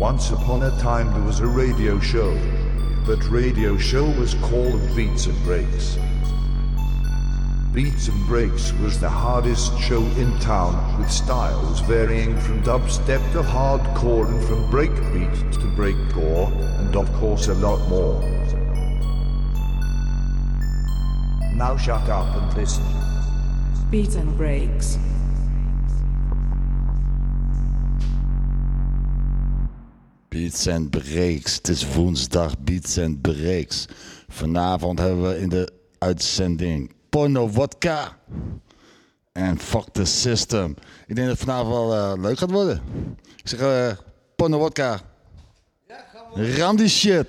Once upon a time there was a radio show. That radio show was called Beats and Breaks. Beats and Breaks was the hardest show in town with styles varying from dubstep to hardcore and from breakbeat to breakcore and of course a lot more. Now shut up and listen. Beats and breaks. Beats and Breaks. Het is woensdag Beats and Breaks. Vanavond hebben we in de uitzending Porno Vodka. En Fuck the System. Ik denk dat het vanavond wel eh, leuk gaat worden. Ik zeg eh Porno Vodka. Ram die shit.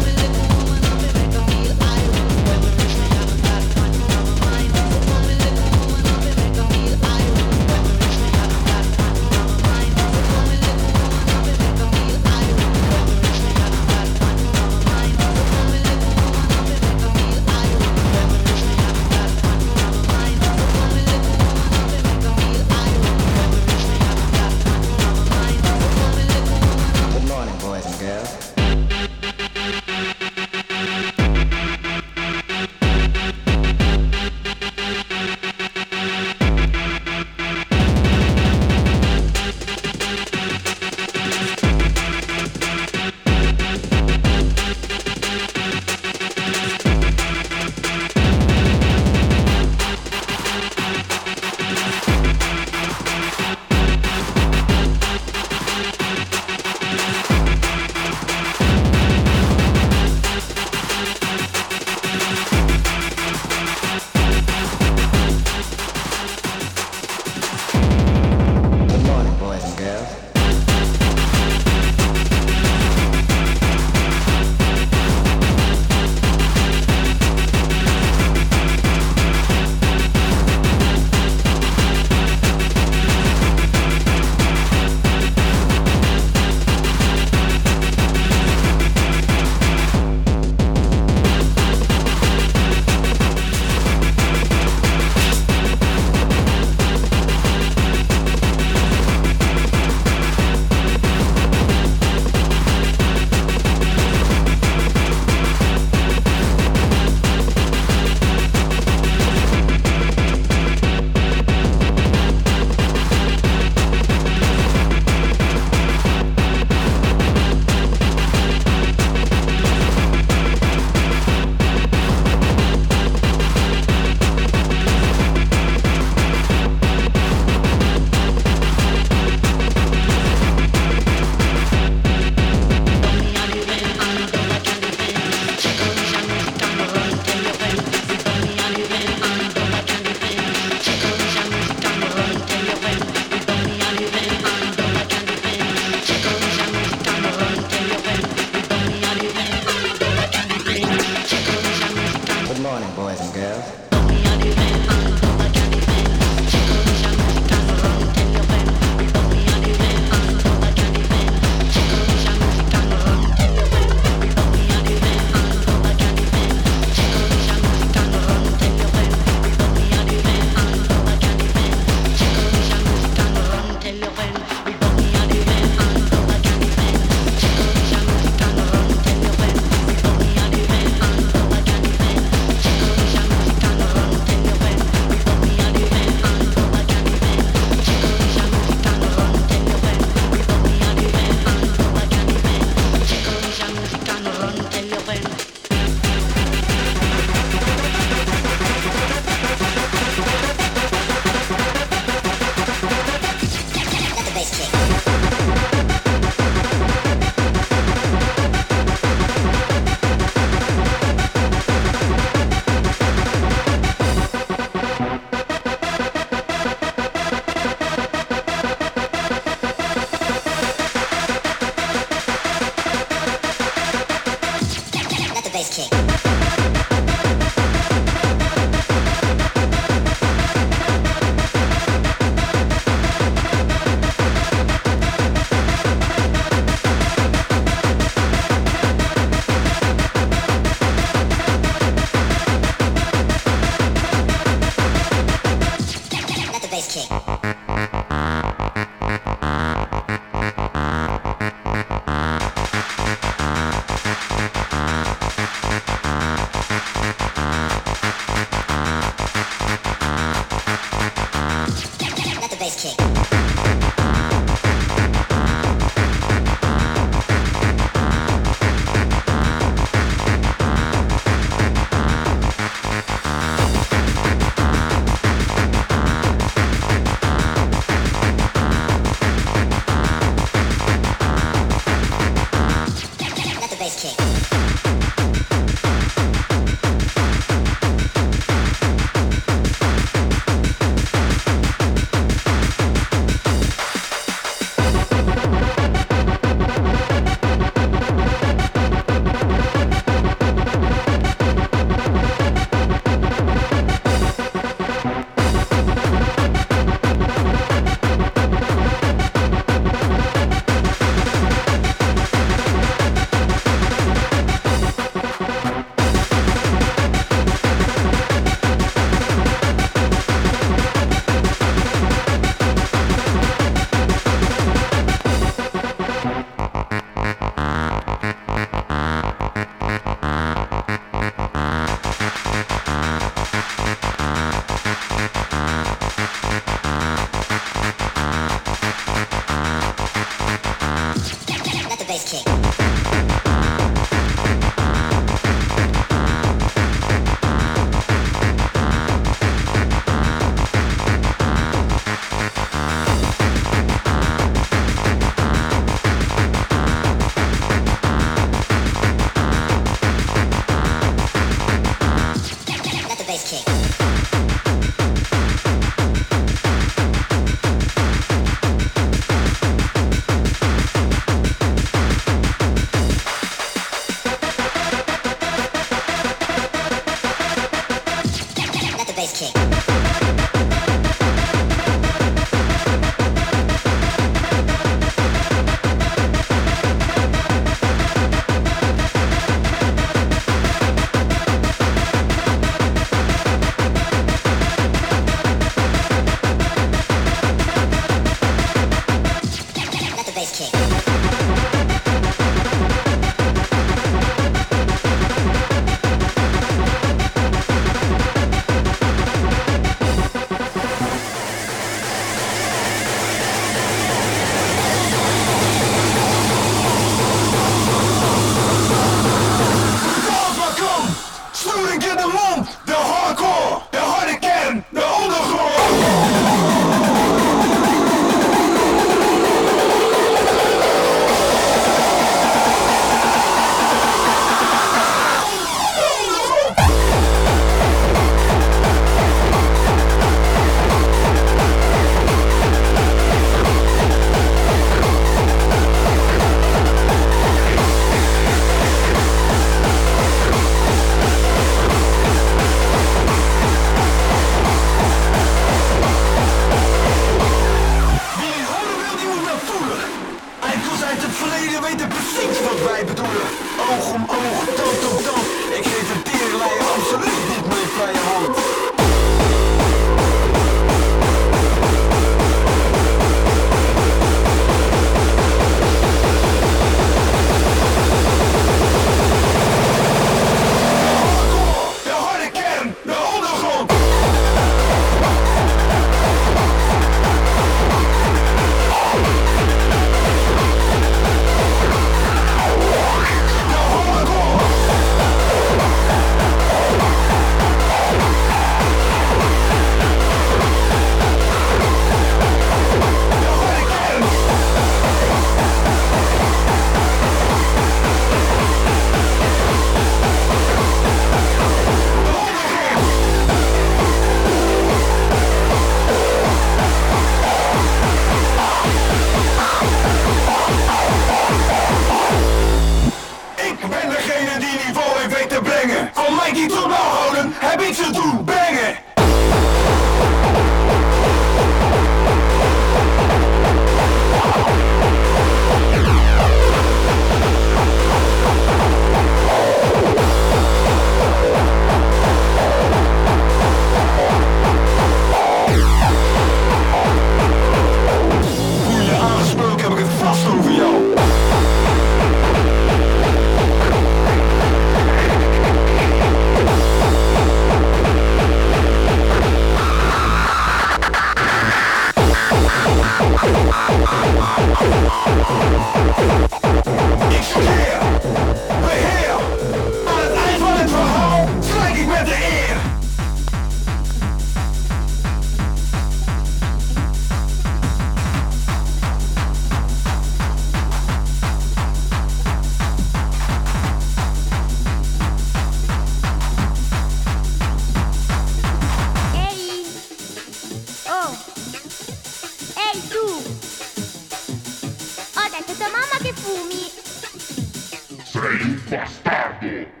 Feio bastardo!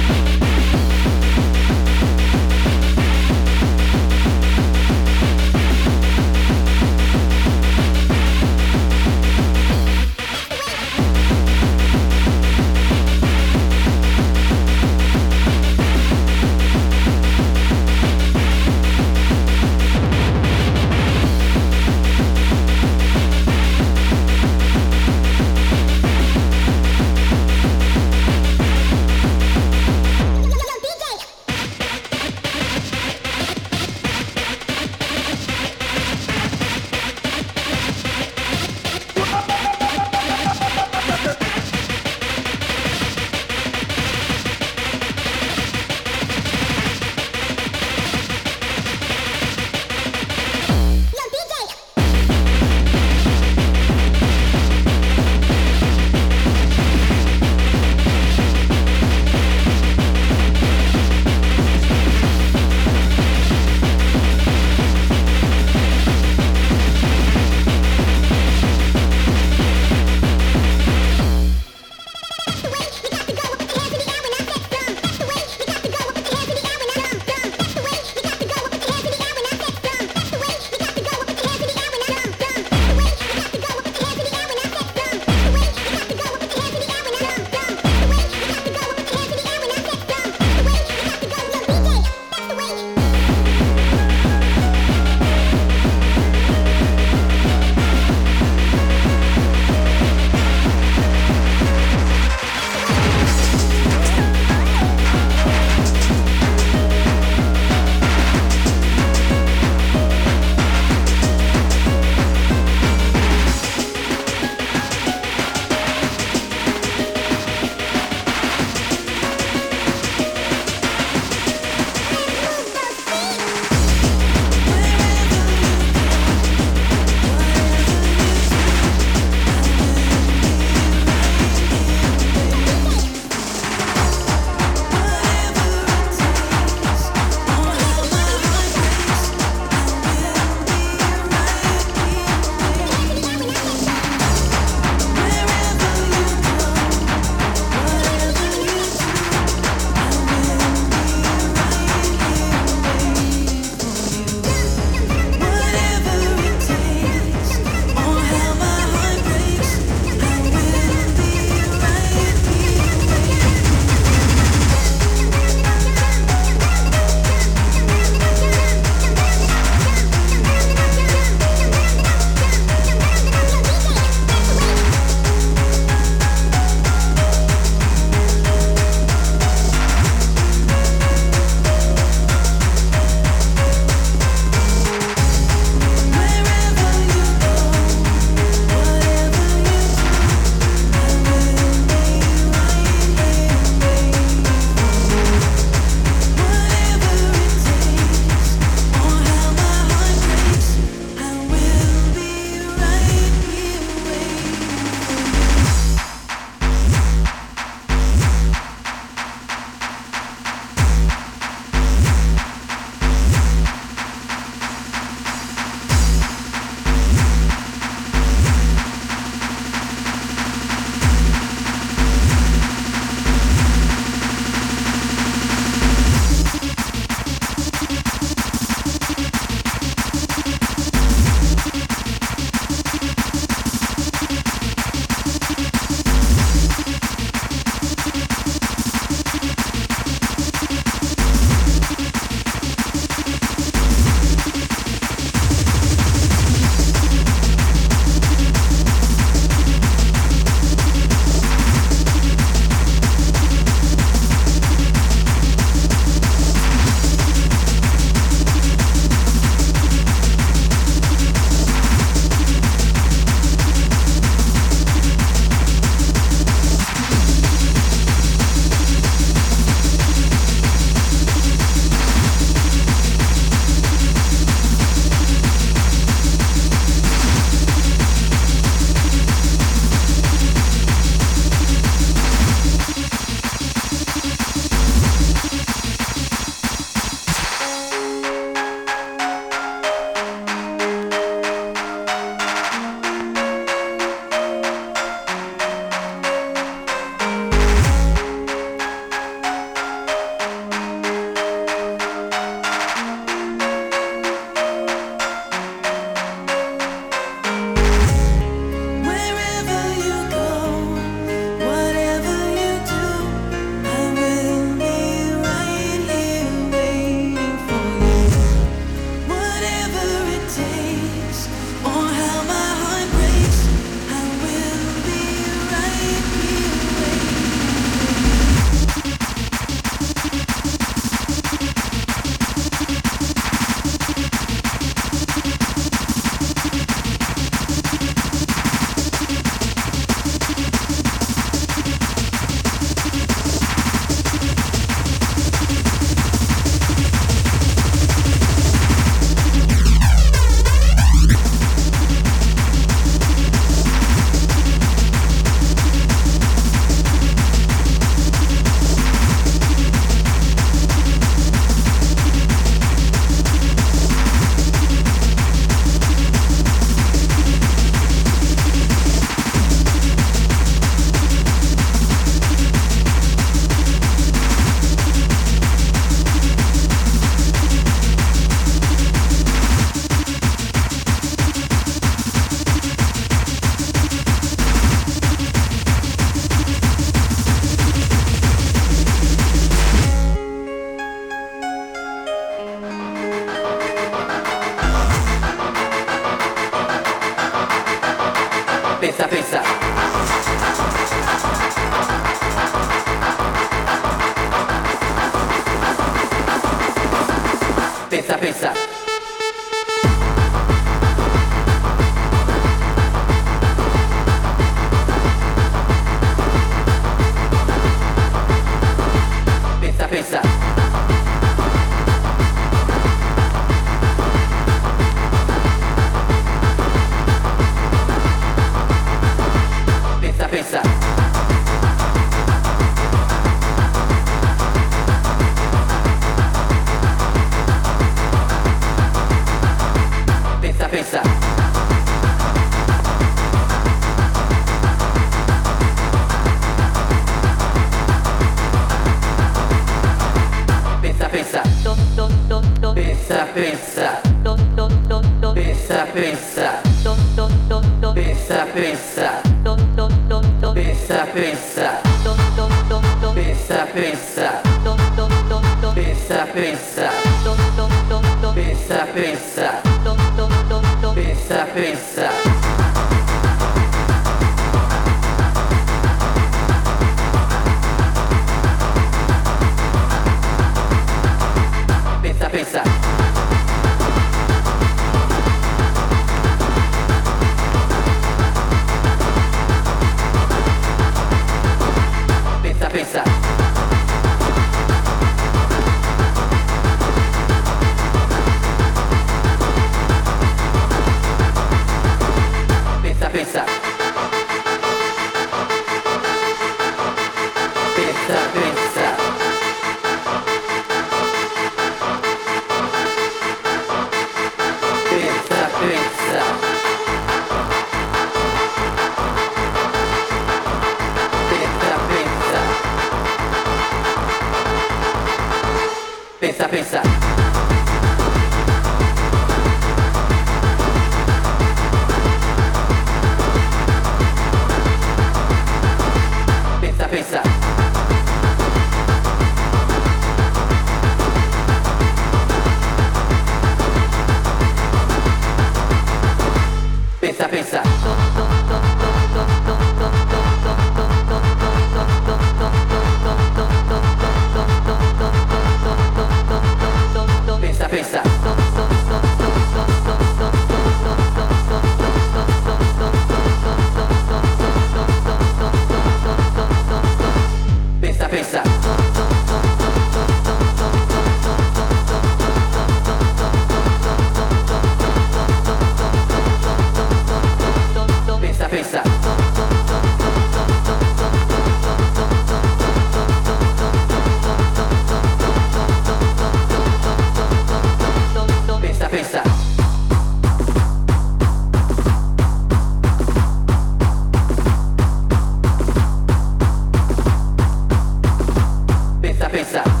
cabeza.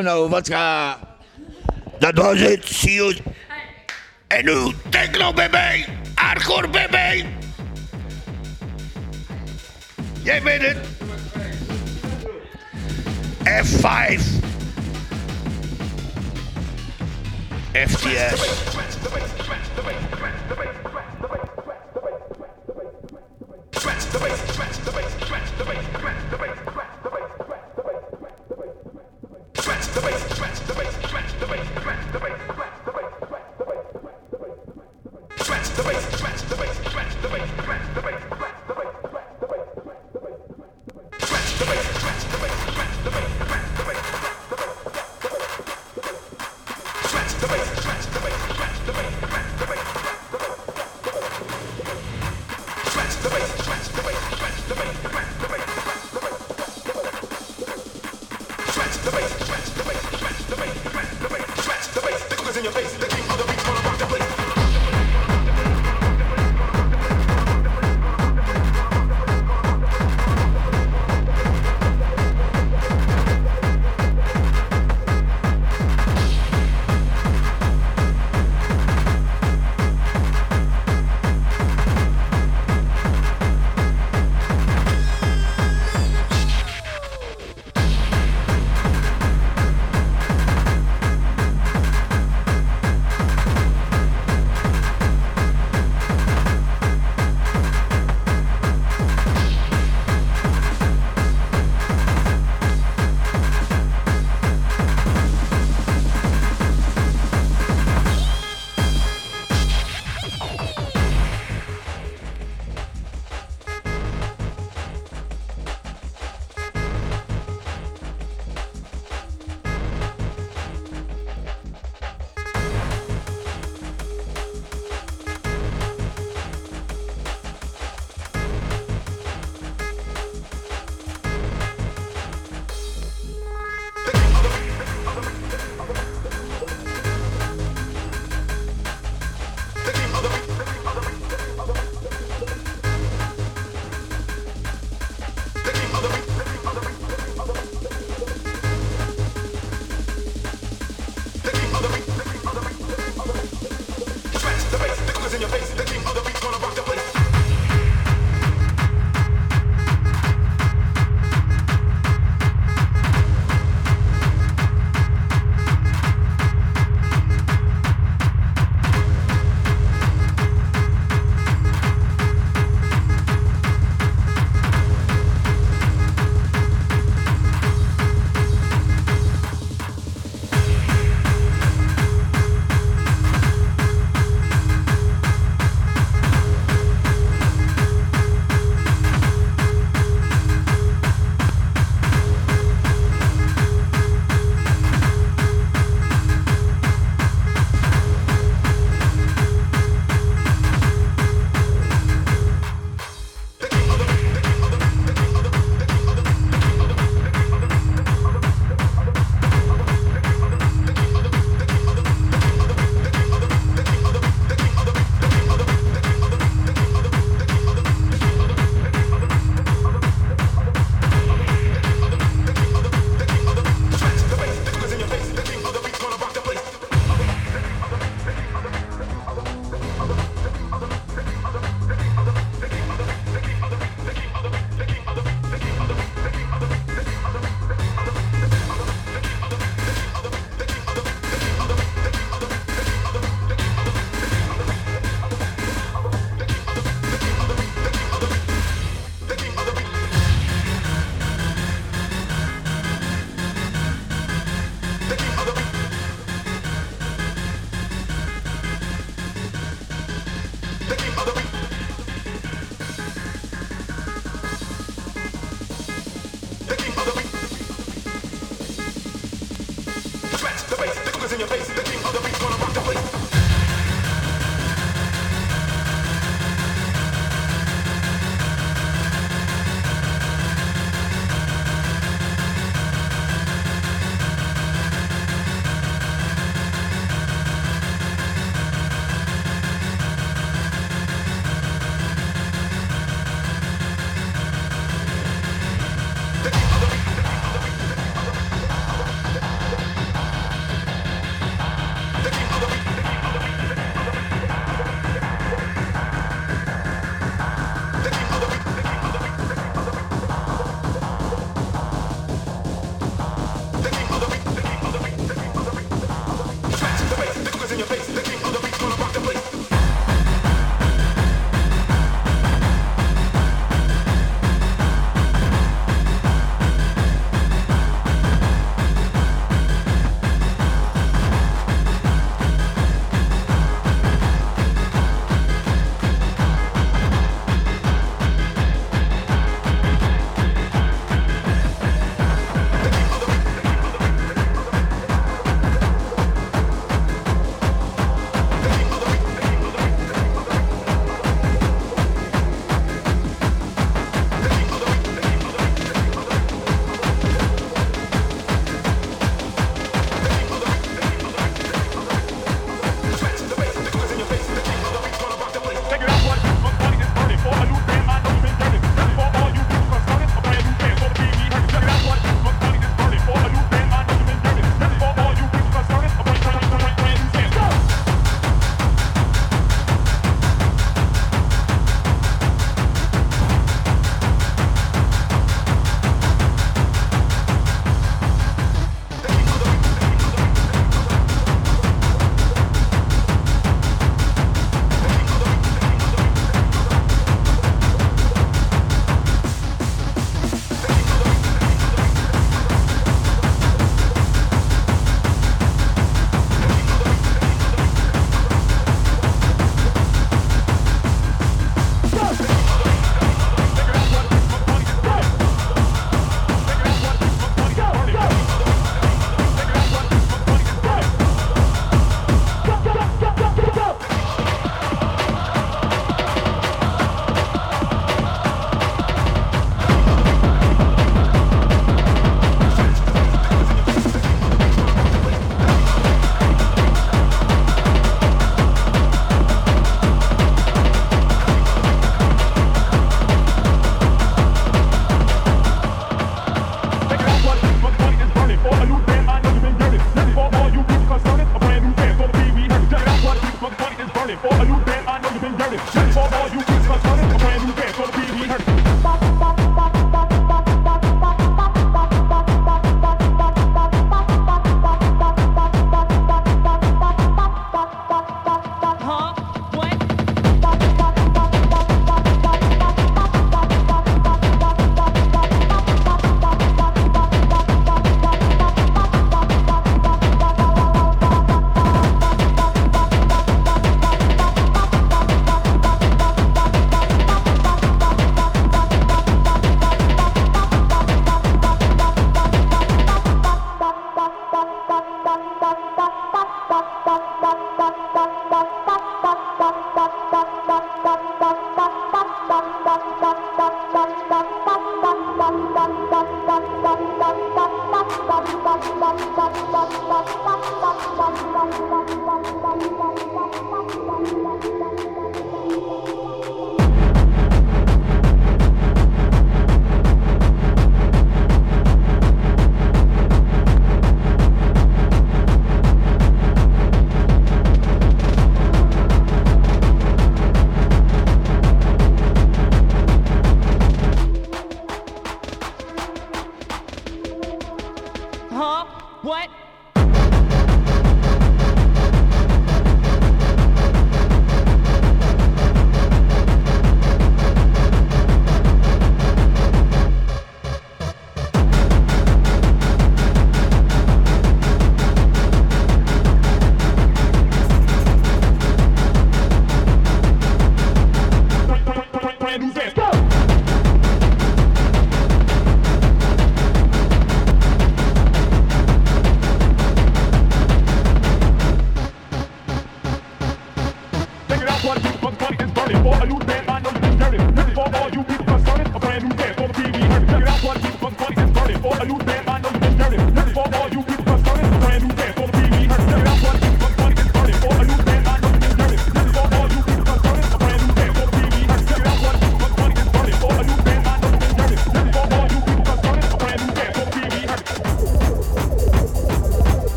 Porno, vodka. Dat was het, see you. En nu, techno baby, hardcore baby. Jij weet het.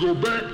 Go back.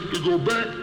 Have to go back.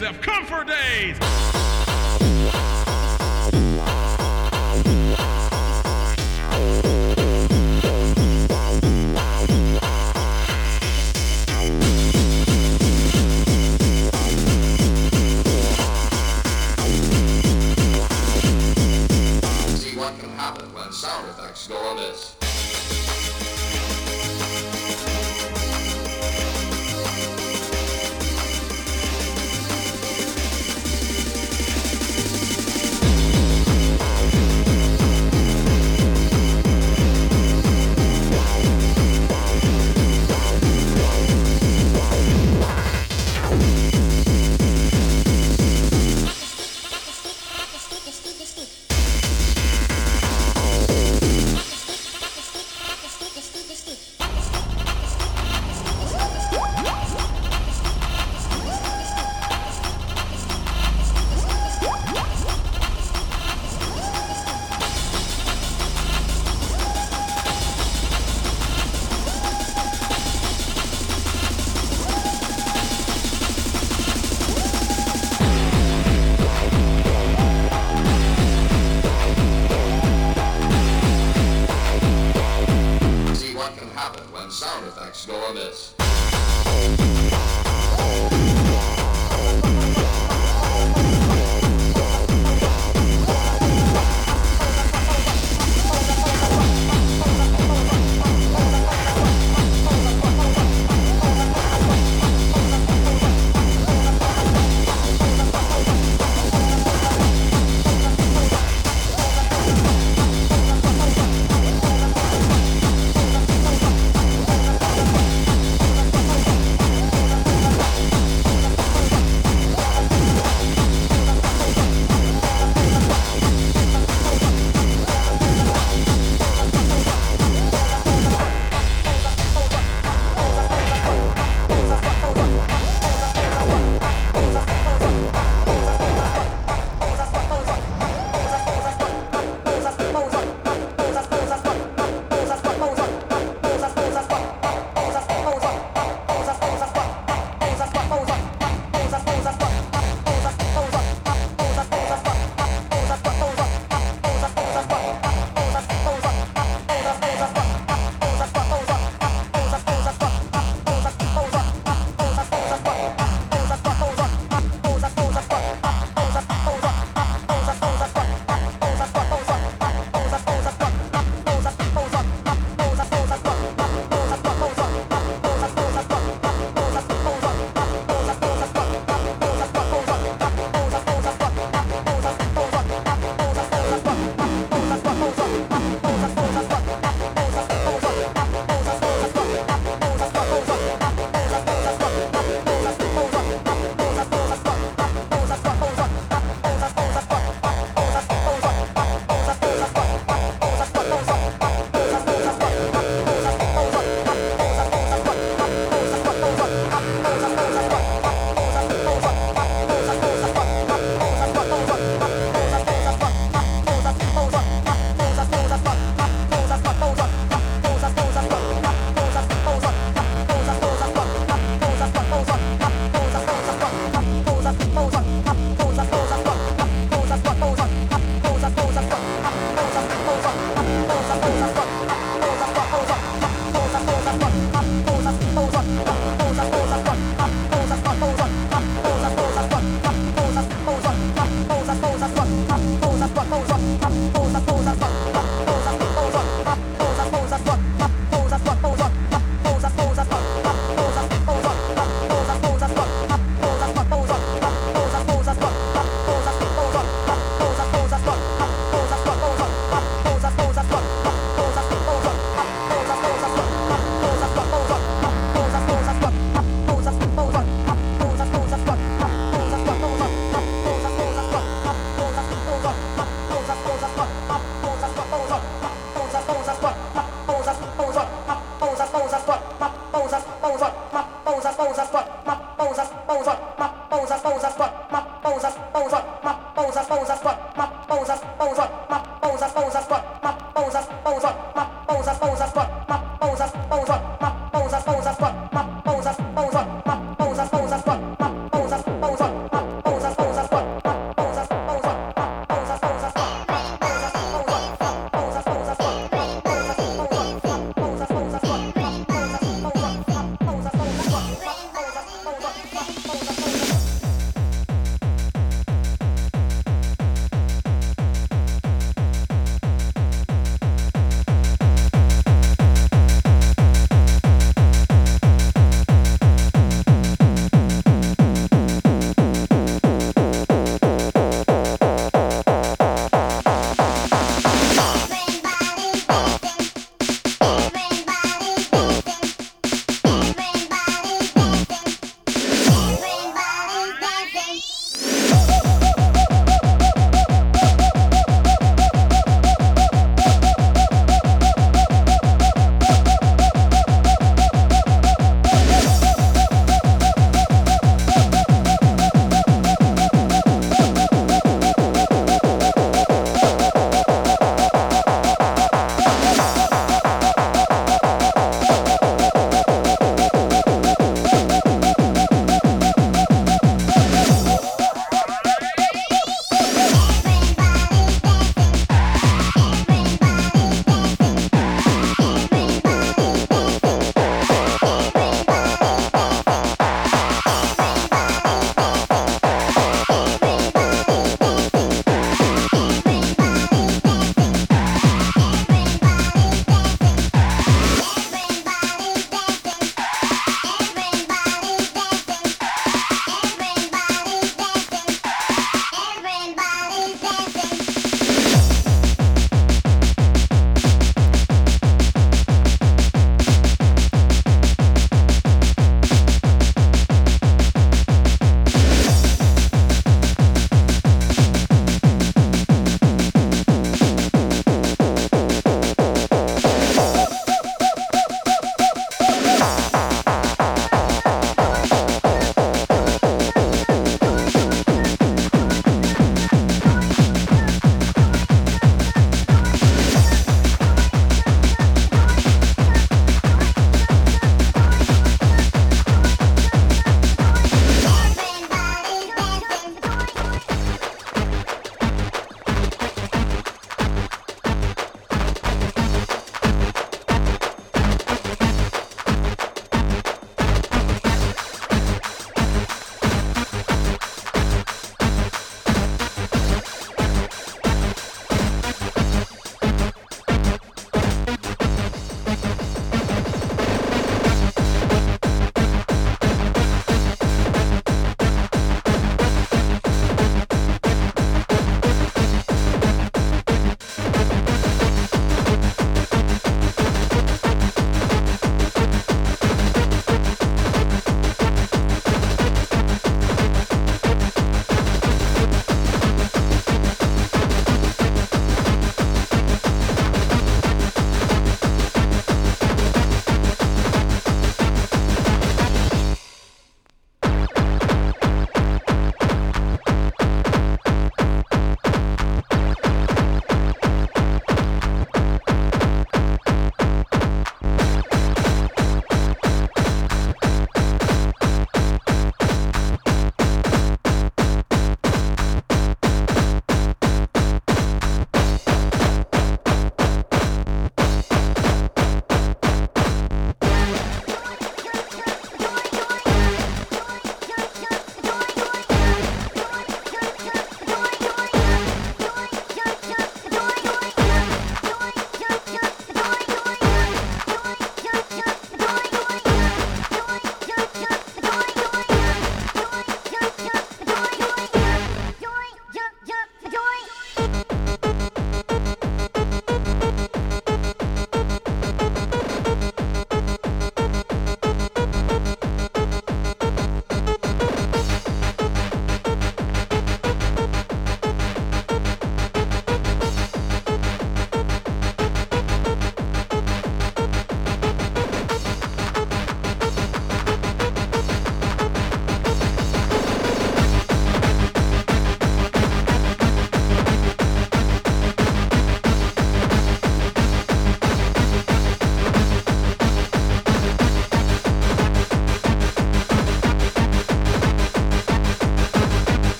Yourself comfort days.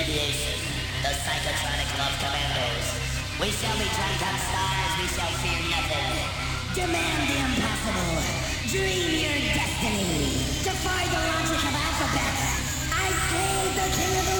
Deviation, the psychotronic love commandos. We shall be drunk on stars, we shall fear nothing. Demand the impossible. Dream your destiny. Defy the logic of alphabets. I slayed the king of the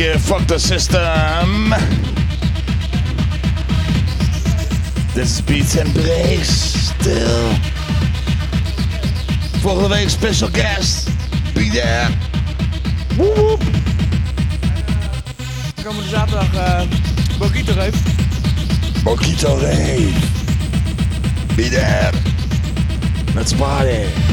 keer Fuck the System. This Beats and Breaks, still Volgende week special guest, be there. Woep woep. Komende zaterdag uh, Bokito Reef. Bokito Reef. Be there. Let's party.